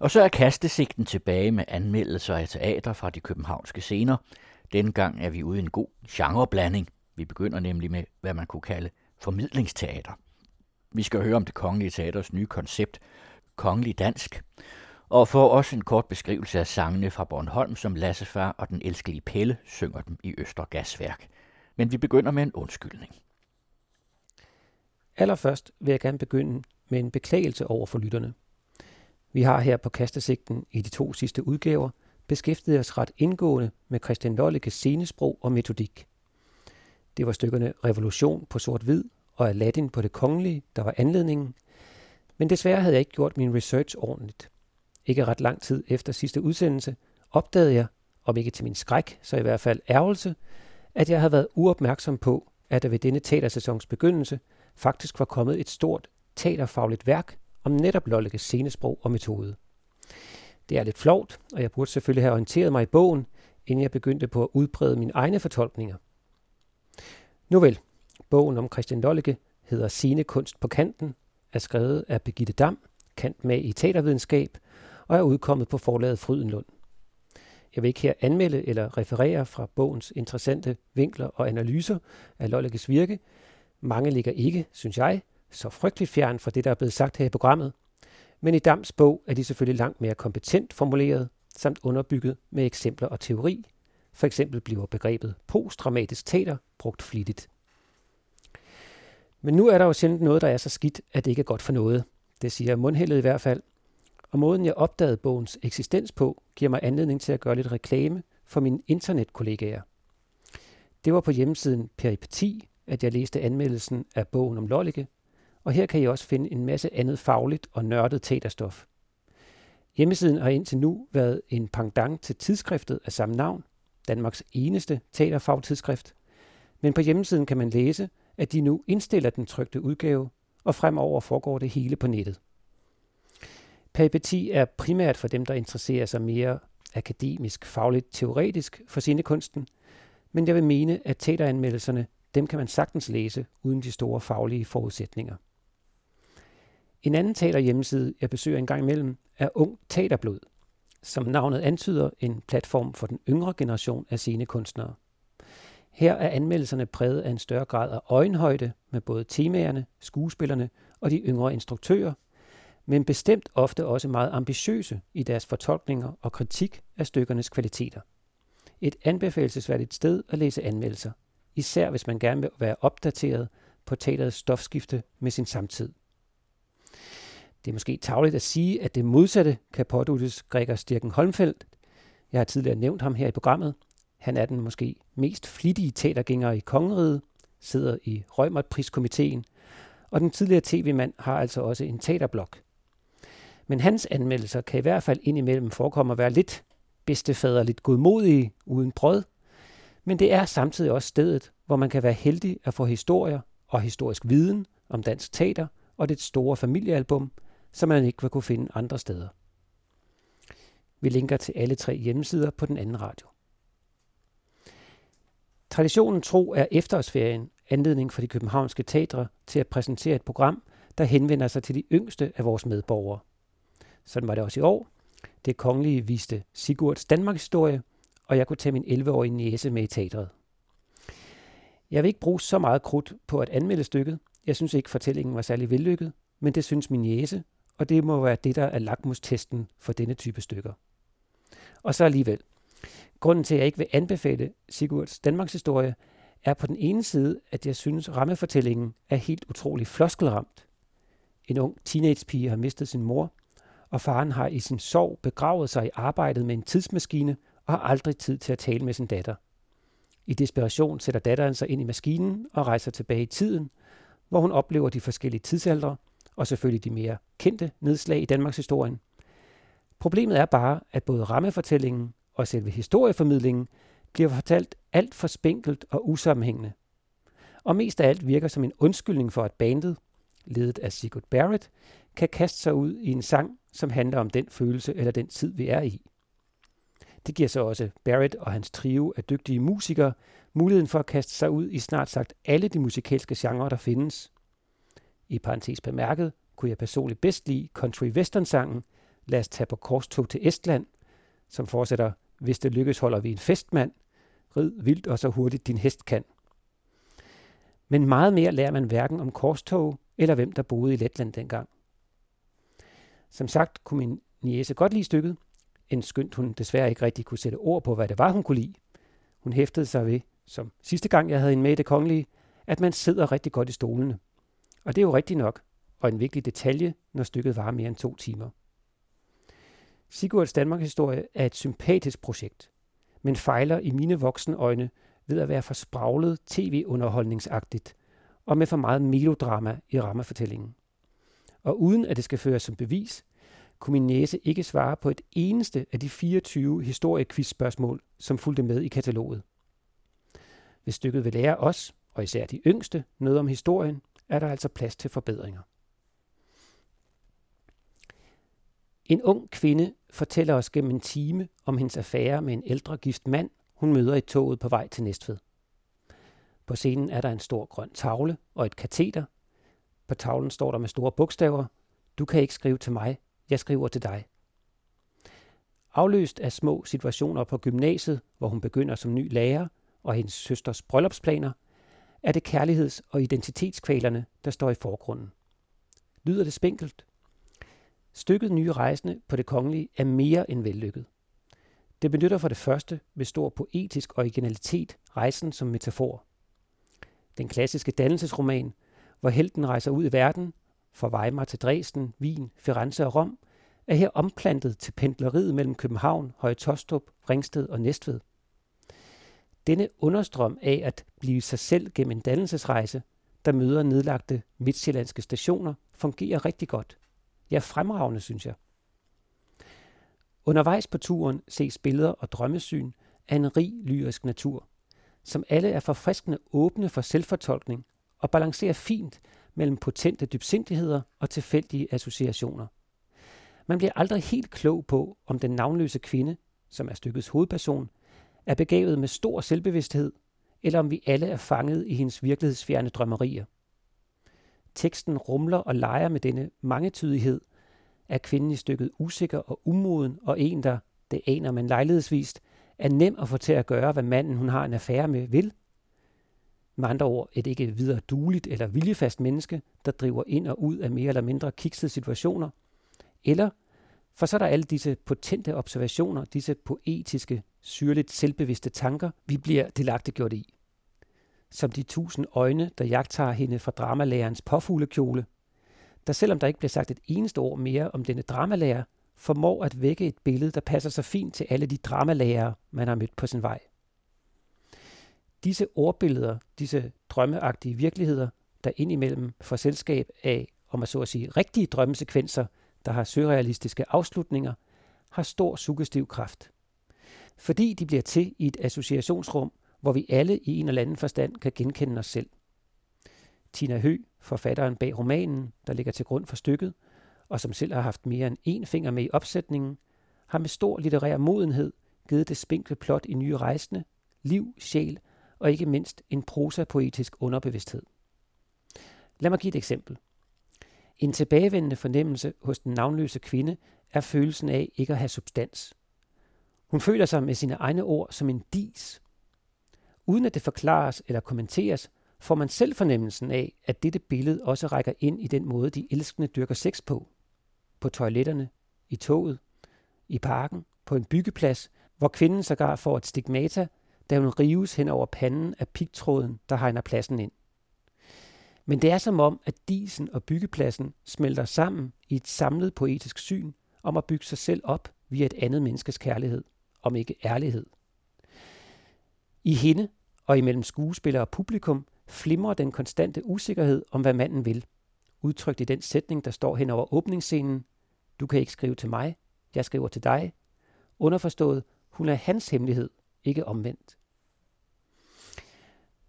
Og så er kastesigten tilbage med anmeldelser af teater fra de københavnske scener. Dengang gang er vi ude i en god genreblanding. Vi begynder nemlig med, hvad man kunne kalde formidlingsteater. Vi skal høre om det kongelige teaters nye koncept, Kongelig Dansk, og får også en kort beskrivelse af sangene fra Bornholm, som Lassefar og den elskelige Pelle synger dem i Østergasværk. Men vi begynder med en undskyldning. Allerførst vil jeg gerne begynde med en beklagelse over for lytterne. Vi har her på kastesigten i de to sidste udgaver beskæftiget os ret indgående med Christian Lollekes scenesprog og metodik. Det var stykkerne Revolution på sort-hvid og Aladdin på det kongelige, der var anledningen, men desværre havde jeg ikke gjort min research ordentligt. Ikke ret lang tid efter sidste udsendelse opdagede jeg, om ikke til min skræk, så i hvert fald ærgelse, at jeg havde været uopmærksom på, at der ved denne teatersæsons begyndelse faktisk var kommet et stort teaterfagligt værk om netop Lollekes scenesprog og metode. Det er lidt flovt, og jeg burde selvfølgelig have orienteret mig i bogen, inden jeg begyndte på at udbrede mine egne fortolkninger. Nu vel, bogen om Christian Lolleke hedder Scenekunst på kanten, er skrevet af Begitte Dam, kant med i teatervidenskab, og er udkommet på forlaget Frydenlund. Jeg vil ikke her anmelde eller referere fra bogens interessante vinkler og analyser af Lollekes virke. Mange ligger ikke, synes jeg, så frygteligt fjern fra det, der er blevet sagt her i programmet. Men i Dams bog er de selvfølgelig langt mere kompetent formuleret, samt underbygget med eksempler og teori. For eksempel bliver begrebet posttraumatisk teater brugt flittigt. Men nu er der jo sjældent noget, der er så skidt, at det ikke er godt for noget. Det siger mundhældet i hvert fald. Og måden jeg opdagede bogens eksistens på, giver mig anledning til at gøre lidt reklame for mine internetkollegaer. Det var på hjemmesiden Peripeti, at jeg læste anmeldelsen af bogen om Lollike, og her kan I også finde en masse andet fagligt og nørdet teaterstof. Hjemmesiden har indtil nu været en pendant til tidsskriftet af samme navn, Danmarks eneste teaterfagtidsskrift. Men på hjemmesiden kan man læse, at de nu indstiller den trykte udgave, og fremover foregår det hele på nettet. Peripeti er primært for dem, der interesserer sig mere akademisk, fagligt, teoretisk for scenekunsten, men jeg vil mene, at teateranmeldelserne, dem kan man sagtens læse uden de store faglige forudsætninger. En anden teaterhjemmeside, jeg besøger en gang imellem, er Ung Teaterblod, som navnet antyder en platform for den yngre generation af scenekunstnere. Her er anmeldelserne præget af en større grad af øjenhøjde med både temaerne, skuespillerne og de yngre instruktører, men bestemt ofte også meget ambitiøse i deres fortolkninger og kritik af stykkernes kvaliteter. Et anbefalesværdigt sted at læse anmeldelser, især hvis man gerne vil være opdateret på teaterets stofskifte med sin samtid. Det er måske tageligt at sige, at det modsatte kan påduttes Gregor Stirken Holmfeldt. Jeg har tidligere nævnt ham her i programmet. Han er den måske mest flittige teatergænger i kongeriget, sidder i Rømertpriskomiteen, og den tidligere tv-mand har altså også en teaterblok. Men hans anmeldelser kan i hvert fald indimellem forekomme at være lidt bedstefaderligt godmodige uden brød, men det er samtidig også stedet, hvor man kan være heldig at få historier og historisk viden om dansk teater og det store familiealbum, som man ikke vil kunne finde andre steder. Vi linker til alle tre hjemmesider på den anden radio. Traditionen tro er efterårsferien anledning for de københavnske teatre til at præsentere et program, der henvender sig til de yngste af vores medborgere. Sådan var det også i år. Det kongelige viste Sigurds Danmarks historie, og jeg kunne tage min 11-årige niece med i teatret. Jeg vil ikke bruge så meget krudt på at anmelde stykket. Jeg synes ikke, fortællingen var særlig vellykket, men det synes min niece, og det må være det, der er lakmustesten for denne type stykker. Og så alligevel. Grunden til, at jeg ikke vil anbefale Sigurds Danmarks historie, er på den ene side, at jeg synes, rammefortællingen er helt utrolig floskelramt. En ung teenagepige har mistet sin mor, og faren har i sin sorg begravet sig i arbejdet med en tidsmaskine og har aldrig tid til at tale med sin datter. I desperation sætter datteren sig ind i maskinen og rejser tilbage i tiden, hvor hun oplever de forskellige tidsaldre og selvfølgelig de mere kendte nedslag i Danmarks historien. Problemet er bare, at både rammefortællingen og selve historieformidlingen bliver fortalt alt for spinkelt og usammenhængende. Og mest af alt virker som en undskyldning for, at bandet, ledet af Sigurd Barrett, kan kaste sig ud i en sang, som handler om den følelse eller den tid, vi er i. Det giver så også Barrett og hans trio af dygtige musikere muligheden for at kaste sig ud i snart sagt alle de musikalske genrer, der findes. I parentes bemærket kunne jeg personligt bedst lide country western sangen Lad os tage på korstog til Estland, som fortsætter, hvis det lykkes holder vi en festmand, rid vildt og så hurtigt din hest kan. Men meget mere lærer man hverken om korstog eller hvem der boede i Letland dengang. Som sagt kunne min niece godt lide stykket, end skønt hun desværre ikke rigtig kunne sætte ord på, hvad det var, hun kunne lide. Hun hæftede sig ved, som sidste gang jeg havde en med i det kongelige, at man sidder rigtig godt i stolene. Og det er jo rigtigt nok, og en vigtig detalje, når stykket varer mere end to timer. Sigurds Danmarks historie er et sympatisk projekt, men fejler i mine voksne øjne ved at være for spraglet tv-underholdningsagtigt og med for meget melodrama i rammefortællingen. Og uden at det skal føres som bevis, kunne min næse ikke svare på et eneste af de 24 historiekvistspørgsmål, som fulgte med i kataloget. Hvis stykket vil lære os, og især de yngste, noget om historien, er der altså plads til forbedringer. En ung kvinde fortæller os gennem en time om hendes affære med en ældre gift mand, hun møder i toget på vej til Næstved. På scenen er der en stor grøn tavle og et kateter. På tavlen står der med store bogstaver, du kan ikke skrive til mig, jeg skriver til dig. Afløst af små situationer på gymnasiet, hvor hun begynder som ny lærer, og hendes søsters bryllupsplaner, er det kærligheds- og identitetskvalerne, der står i forgrunden. Lyder det spinkelt? Stykket Nye Rejsende på det kongelige er mere end vellykket. Det benytter for det første med stor poetisk originalitet rejsen som metafor. Den klassiske dannelsesroman, hvor helten rejser ud i verden, fra Weimar til Dresden, Wien, Firenze og Rom, er her omplantet til pendleriet mellem København, Høje Tostrup, Ringsted og Næstved. Denne understrøm af at blive sig selv gennem en dannelsesrejse, der møder nedlagte midtsjællandske stationer, fungerer rigtig godt. Ja, fremragende, synes jeg. Undervejs på turen ses billeder og drømmesyn af en rig lyrisk natur, som alle er forfriskende åbne for selvfortolkning og balancerer fint mellem potente dybsindigheder og tilfældige associationer. Man bliver aldrig helt klog på, om den navnløse kvinde, som er stykkets hovedperson, er begavet med stor selvbevidsthed, eller om vi alle er fanget i hendes virkelighedsfjerne drømmerier. Teksten rumler og leger med denne mangetydighed, er kvinden i stykket usikker og umoden, og en, der, det aner man lejlighedsvist, er nem at få til at gøre, hvad manden, hun har en affære med, vil. Med andre ord, et ikke videre dueligt eller viljefast menneske, der driver ind og ud af mere eller mindre kiksede situationer. Eller, for så er der alle disse potente observationer, disse poetiske, syrligt selvbevidste tanker, vi bliver delagtiggjort i. Som de tusind øjne, der jagter hende fra dramalærerens påfuglekjole, der selvom der ikke bliver sagt et eneste ord mere om denne dramalærer, formår at vække et billede, der passer så fint til alle de dramalærere, man har mødt på sin vej. Disse ordbilleder, disse drømmeagtige virkeligheder, der indimellem får selskab af, om man så at sige, rigtige drømmesekvenser, der har surrealistiske afslutninger, har stor suggestiv kraft. Fordi de bliver til i et associationsrum, hvor vi alle i en eller anden forstand kan genkende os selv. Tina Hø, forfatteren bag romanen, der ligger til grund for stykket, og som selv har haft mere end én finger med i opsætningen, har med stor litterær modenhed givet det spinkle plot i nye rejsende, liv, sjæl og ikke mindst en prosa-poetisk underbevidsthed. Lad mig give et eksempel. En tilbagevendende fornemmelse hos den navnløse kvinde er følelsen af ikke at have substans. Hun føler sig med sine egne ord som en dis. Uden at det forklares eller kommenteres, får man selv fornemmelsen af, at dette billede også rækker ind i den måde, de elskende dyrker sex på. På toiletterne, i toget, i parken, på en byggeplads, hvor kvinden sågar får et stigmata, da hun rives hen over panden af pigtråden, der hegner pladsen ind. Men det er som om, at disen og byggepladsen smelter sammen i et samlet poetisk syn om at bygge sig selv op via et andet menneskes kærlighed, om ikke ærlighed. I hende og imellem skuespiller og publikum flimrer den konstante usikkerhed om, hvad manden vil. Udtrykt i den sætning, der står hen over åbningsscenen. Du kan ikke skrive til mig, jeg skriver til dig. Underforstået, hun er hans hemmelighed, ikke omvendt.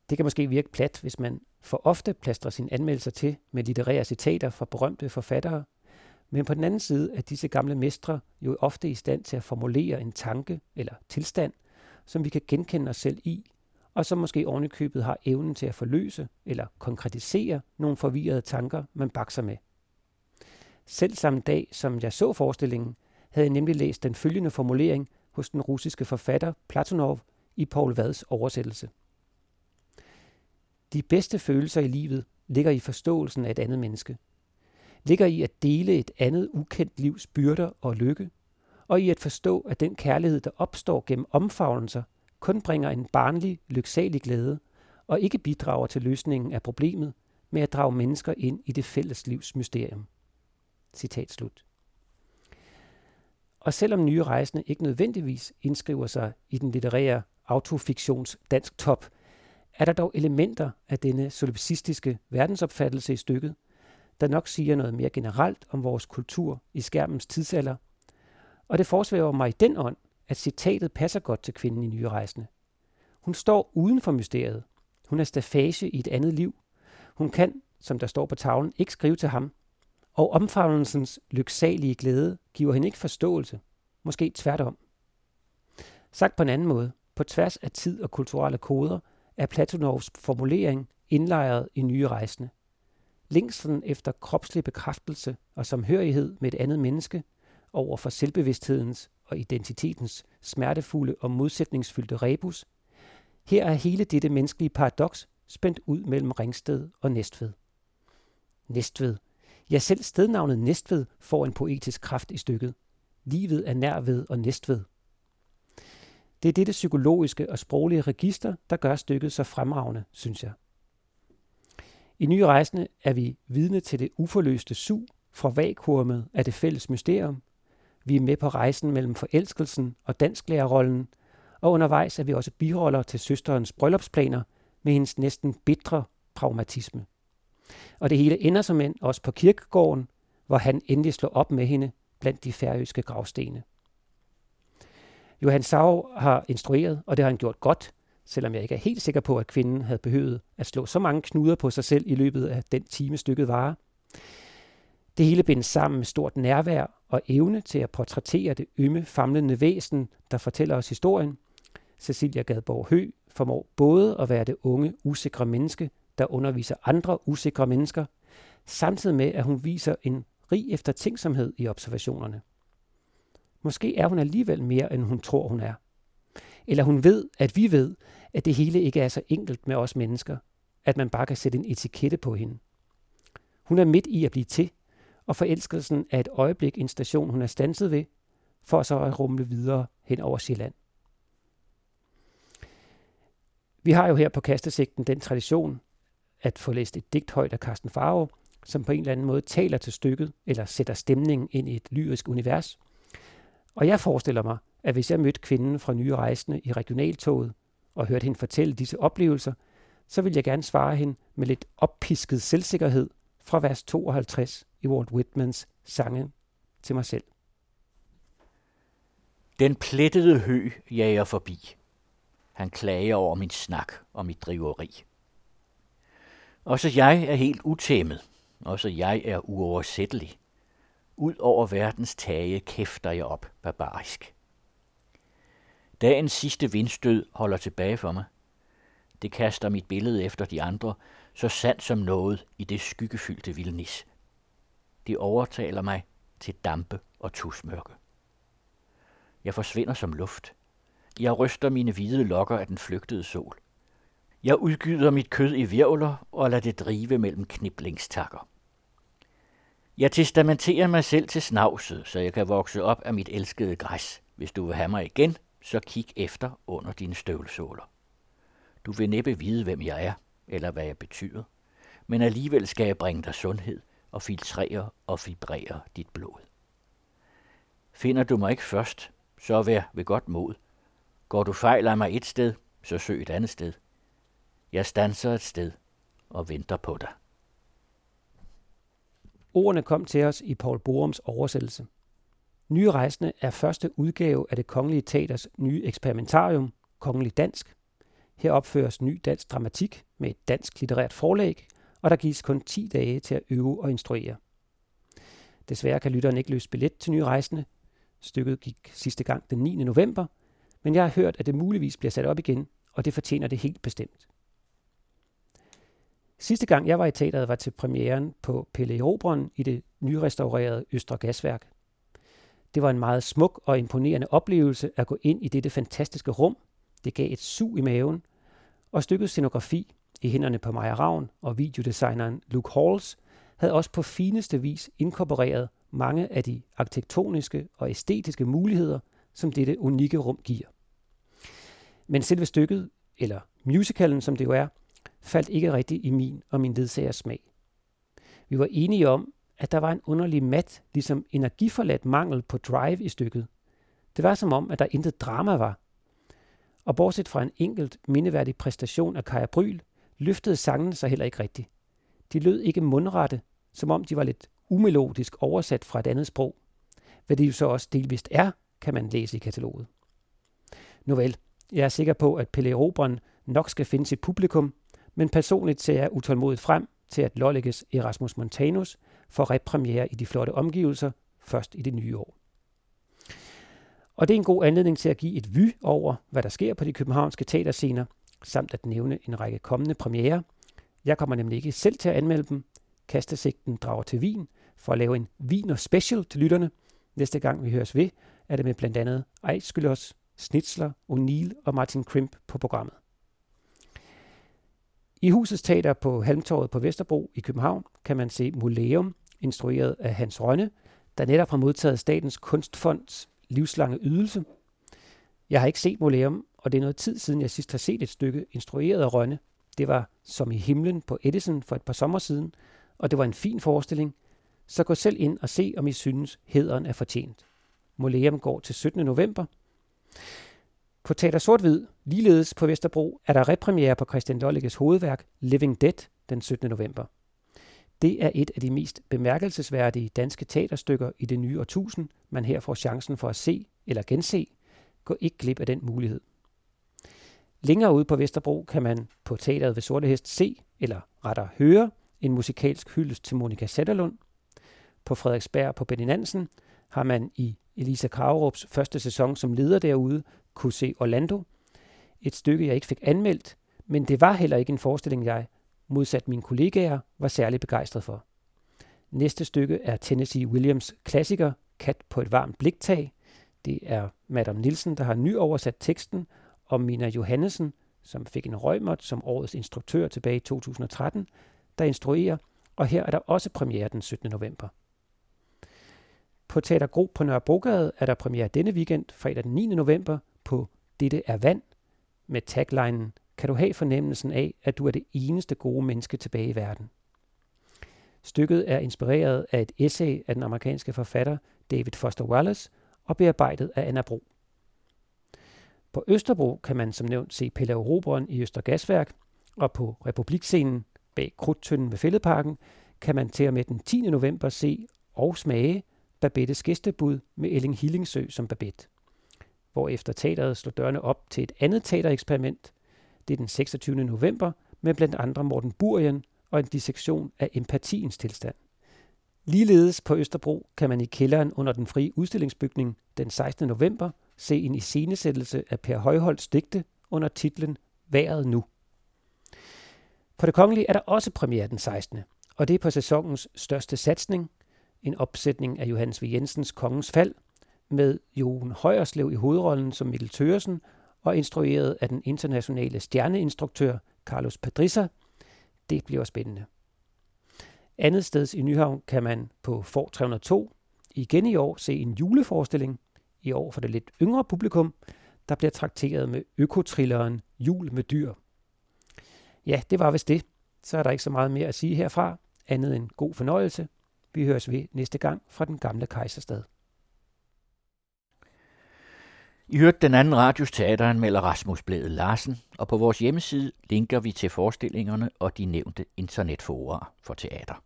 Det kan måske virke plat, hvis man for ofte plastrer sine anmeldelser til med litterære citater fra berømte forfattere, men på den anden side er disse gamle mestre jo ofte i stand til at formulere en tanke eller tilstand, som vi kan genkende os selv i, og som måske ovenikøbet har evnen til at forløse eller konkretisere nogle forvirrede tanker, man bakser med. Selv samme dag, som jeg så forestillingen, havde jeg nemlig læst den følgende formulering hos den russiske forfatter Platonov i Paul Vads oversættelse. De bedste følelser i livet ligger i forståelsen af et andet menneske. Ligger i at dele et andet ukendt livs byrder og lykke, og i at forstå, at den kærlighed, der opstår gennem omfavnelser, kun bringer en barnlig, lyksalig glæde, og ikke bidrager til løsningen af problemet med at drage mennesker ind i det fælles livs mysterium. Citat slut. Og selvom nye rejsende ikke nødvendigvis indskriver sig i den litterære autofiktions dansk top, er der dog elementer af denne solipsistiske verdensopfattelse i stykket, der nok siger noget mere generelt om vores kultur i skærmens tidsalder. Og det forsvæver mig i den ånd, at citatet passer godt til kvinden i Nye Rejsende. Hun står uden for mysteriet. Hun er stafage i et andet liv. Hun kan, som der står på tavlen, ikke skrive til ham. Og omfavnelsens lyksalige glæde giver hende ikke forståelse. Måske tværtom. Sagt på en anden måde, på tværs af tid og kulturelle koder, er Platonovs formulering indlejret i nye rejsende. Længslen efter kropslig bekræftelse og samhørighed med et andet menneske over for selvbevidsthedens og identitetens smertefulde og modsætningsfyldte rebus. Her er hele dette menneskelige paradoks spændt ud mellem Ringsted og Næstved. Næstved. Ja, selv stednavnet Næstved får en poetisk kraft i stykket. Livet er nærved og Næstved. Det er dette psykologiske og sproglige register, der gør stykket så fremragende, synes jeg. I Nye Rejsende er vi vidne til det uforløste sug fra vakuumet af det fælles mysterium. Vi er med på rejsen mellem forelskelsen og dansklærerrollen, og undervejs er vi også biroller til søsterens bryllupsplaner med hendes næsten bitre pragmatisme. Og det hele ender som end også på kirkegården, hvor han endelig slår op med hende blandt de færøske gravstene. Johan Sau har instrueret, og det har han gjort godt, selvom jeg ikke er helt sikker på, at kvinden havde behøvet at slå så mange knuder på sig selv i løbet af den time stykket var. Det hele bindes sammen med stort nærvær og evne til at portrættere det ømme, famlende væsen, der fortæller os historien. Cecilia Gadborg Hø formår både at være det unge, usikre menneske, der underviser andre usikre mennesker, samtidig med, at hun viser en rig eftertænksomhed i observationerne. Måske er hun alligevel mere, end hun tror, hun er. Eller hun ved, at vi ved, at det hele ikke er så enkelt med os mennesker, at man bare kan sætte en etikette på hende. Hun er midt i at blive til, og forelskelsen er et øjeblik en station, hun er stanset ved, for så at rumle videre hen over Sjælland. Vi har jo her på Kastesigten den tradition at få læst et digt højt af Carsten Farve, som på en eller anden måde taler til stykket, eller sætter stemningen ind i et lyrisk univers. Og jeg forestiller mig, at hvis jeg mødte kvinden fra Nye Rejsende i regionaltoget og hørte hende fortælle disse oplevelser, så vil jeg gerne svare hende med lidt oppisket selvsikkerhed fra vers 52 i Walt Whitmans sange til mig selv. Den plettede hø jager forbi. Han klager over min snak og mit driveri. Også jeg er helt utæmmet. Også jeg er uoversættelig. Ud over verdens tage kæfter jeg op barbarisk. Dagens sidste vindstød holder tilbage for mig. Det kaster mit billede efter de andre, så sandt som noget i det skyggefyldte vildnis. Det overtaler mig til dampe og tusmørke. Jeg forsvinder som luft. Jeg ryster mine hvide lokker af den flygtede sol. Jeg udgyder mit kød i virvler og lader det drive mellem kniblingstakker. Jeg testamenterer mig selv til snavset, så jeg kan vokse op af mit elskede græs. Hvis du vil have mig igen, så kig efter under dine støvlesåler. Du vil næppe vide, hvem jeg er, eller hvad jeg betyder, men alligevel skal jeg bringe dig sundhed og filtrere og vibrere dit blod. Finder du mig ikke først, så vær ved godt mod. Går du fejl af mig et sted, så søg et andet sted. Jeg stanser et sted og venter på dig. Ordene kom til os i Paul Borums oversættelse. Nye Rejsende er første udgave af det Kongelige Teaters nye eksperimentarium, Kongelig Dansk. Her opføres ny dansk dramatik med et dansk litterært forlæg, og der gives kun 10 dage til at øve og instruere. Desværre kan lytteren ikke løse billet til Nye Rejsende. Stykket gik sidste gang den 9. november, men jeg har hørt, at det muligvis bliver sat op igen, og det fortjener det helt bestemt. Sidste gang jeg var i teateret var til premieren på Pelle Erobron i det nyrestaurerede Østre Gasværk. Det var en meget smuk og imponerende oplevelse at gå ind i dette fantastiske rum. Det gav et sug i maven, og stykket scenografi i hænderne på Maja Ravn og videodesigneren Luke Halls havde også på fineste vis inkorporeret mange af de arkitektoniske og æstetiske muligheder, som dette unikke rum giver. Men selve stykket, eller musicalen som det jo er, faldt ikke rigtigt i min og min ledsagers smag. Vi var enige om, at der var en underlig mat, ligesom energiforladt mangel på drive i stykket. Det var som om, at der intet drama var. Og bortset fra en enkelt mindeværdig præstation af Kaja Bryl, løftede sangene sig heller ikke rigtigt. De lød ikke mundrette, som om de var lidt umelodisk oversat fra et andet sprog. Hvad det jo så også delvist er, kan man læse i kataloget. Nu vel, jeg er sikker på, at Pelle Robren nok skal finde sit publikum, men personligt ser jeg utålmodigt frem til at Lolleges Erasmus Montanus får repremiere i de flotte omgivelser først i det nye år. Og det er en god anledning til at give et vy over, hvad der sker på de københavnske teaterscener, samt at nævne en række kommende premiere. Jeg kommer nemlig ikke selv til at anmelde dem. Kastesigten drager til Wien for at lave en Wiener special til lytterne. Næste gang vi høres ved, er det med blandt andet Ejskylos, Schnitzler, O'Neill og Martin Krimp på programmet. I husets teater på Halmtorvet på Vesterbro i København kan man se Muleum, instrueret af Hans Rønne, der netop har modtaget Statens Kunstfonds livslange ydelse. Jeg har ikke set Muleum, og det er noget tid siden, jeg sidst har set et stykke instrueret af Rønne. Det var Som i himlen på Edison for et par sommer siden, og det var en fin forestilling. Så gå selv ind og se, om I synes, hederen er fortjent. Muleum går til 17. november. På Teater Sort-Hvid, ligeledes på Vesterbro, er der repremiere på Christian Lolleges hovedværk Living Dead den 17. november. Det er et af de mest bemærkelsesværdige danske teaterstykker i det nye årtusind, man her får chancen for at se eller gense. Gå ikke glip af den mulighed. Længere ude på Vesterbro kan man på teateret ved Sorte Hest se, eller rettere høre, en musikalsk hyldest til Monika Sætterlund. På Frederiksberg på Benny Nansen har man i Elisa Kravrups første sæson som leder derude kunne se Orlando. Et stykke, jeg ikke fik anmeldt, men det var heller ikke en forestilling, jeg, modsat mine kollegaer, var særlig begejstret for. Næste stykke er Tennessee Williams klassiker Kat på et varmt bliktag. Det er Madame Nielsen, der har nyoversat teksten, og Mina Johannesen, som fik en røgmåt som årets instruktør tilbage i 2013, der instruerer, og her er der også premiere den 17. november. På Teater Gro på Nørrebrogade er der premiere denne weekend, fredag den 9. november, på Dette er vand, med taglinen kan du have fornemmelsen af, at du er det eneste gode menneske tilbage i verden? Stykket er inspireret af et essay af den amerikanske forfatter David Foster Wallace og bearbejdet af Anna Bro. På Østerbro kan man som nævnt se Pelle Roberen i Østergasværk, og på Republikscenen bag Krudtønden ved Fælledparken kan man til og med den 10. november se og smage Babettes gæstebud med Elling Hillingsø som Babette. Hvorefter teateret slår dørene op til et andet teatereksperiment. Det er den 26. november med blandt andre Morten Burien og en dissektion af empatiens tilstand. Ligeledes på Østerbro kan man i kælderen under den frie udstillingsbygning den 16. november se en iscenesættelse af Per Højholds digte under titlen Været nu. På det kongelige er der også premiere den 16. Og det er på sæsonens største satsning, en opsætning af Johannes V. Jensens Kongens Fald, med Jon Højerslev i hovedrollen som Mikkel Tøresen og instrueret af den internationale stjerneinstruktør Carlos Padrissa. Det bliver spændende. Andet sted i Nyhavn kan man på For 302 igen i år se en juleforestilling, i år for det lidt yngre publikum, der bliver trakteret med økotrilleren Jul med dyr. Ja, det var vist det. Så er der ikke så meget mere at sige herfra, andet end god fornøjelse. Vi høres ved næste gang fra den gamle kejserstad. I hørte den anden radios teateranmelder Rasmus Blæde Larsen, og på vores hjemmeside linker vi til forestillingerne og de nævnte internetforer for teater.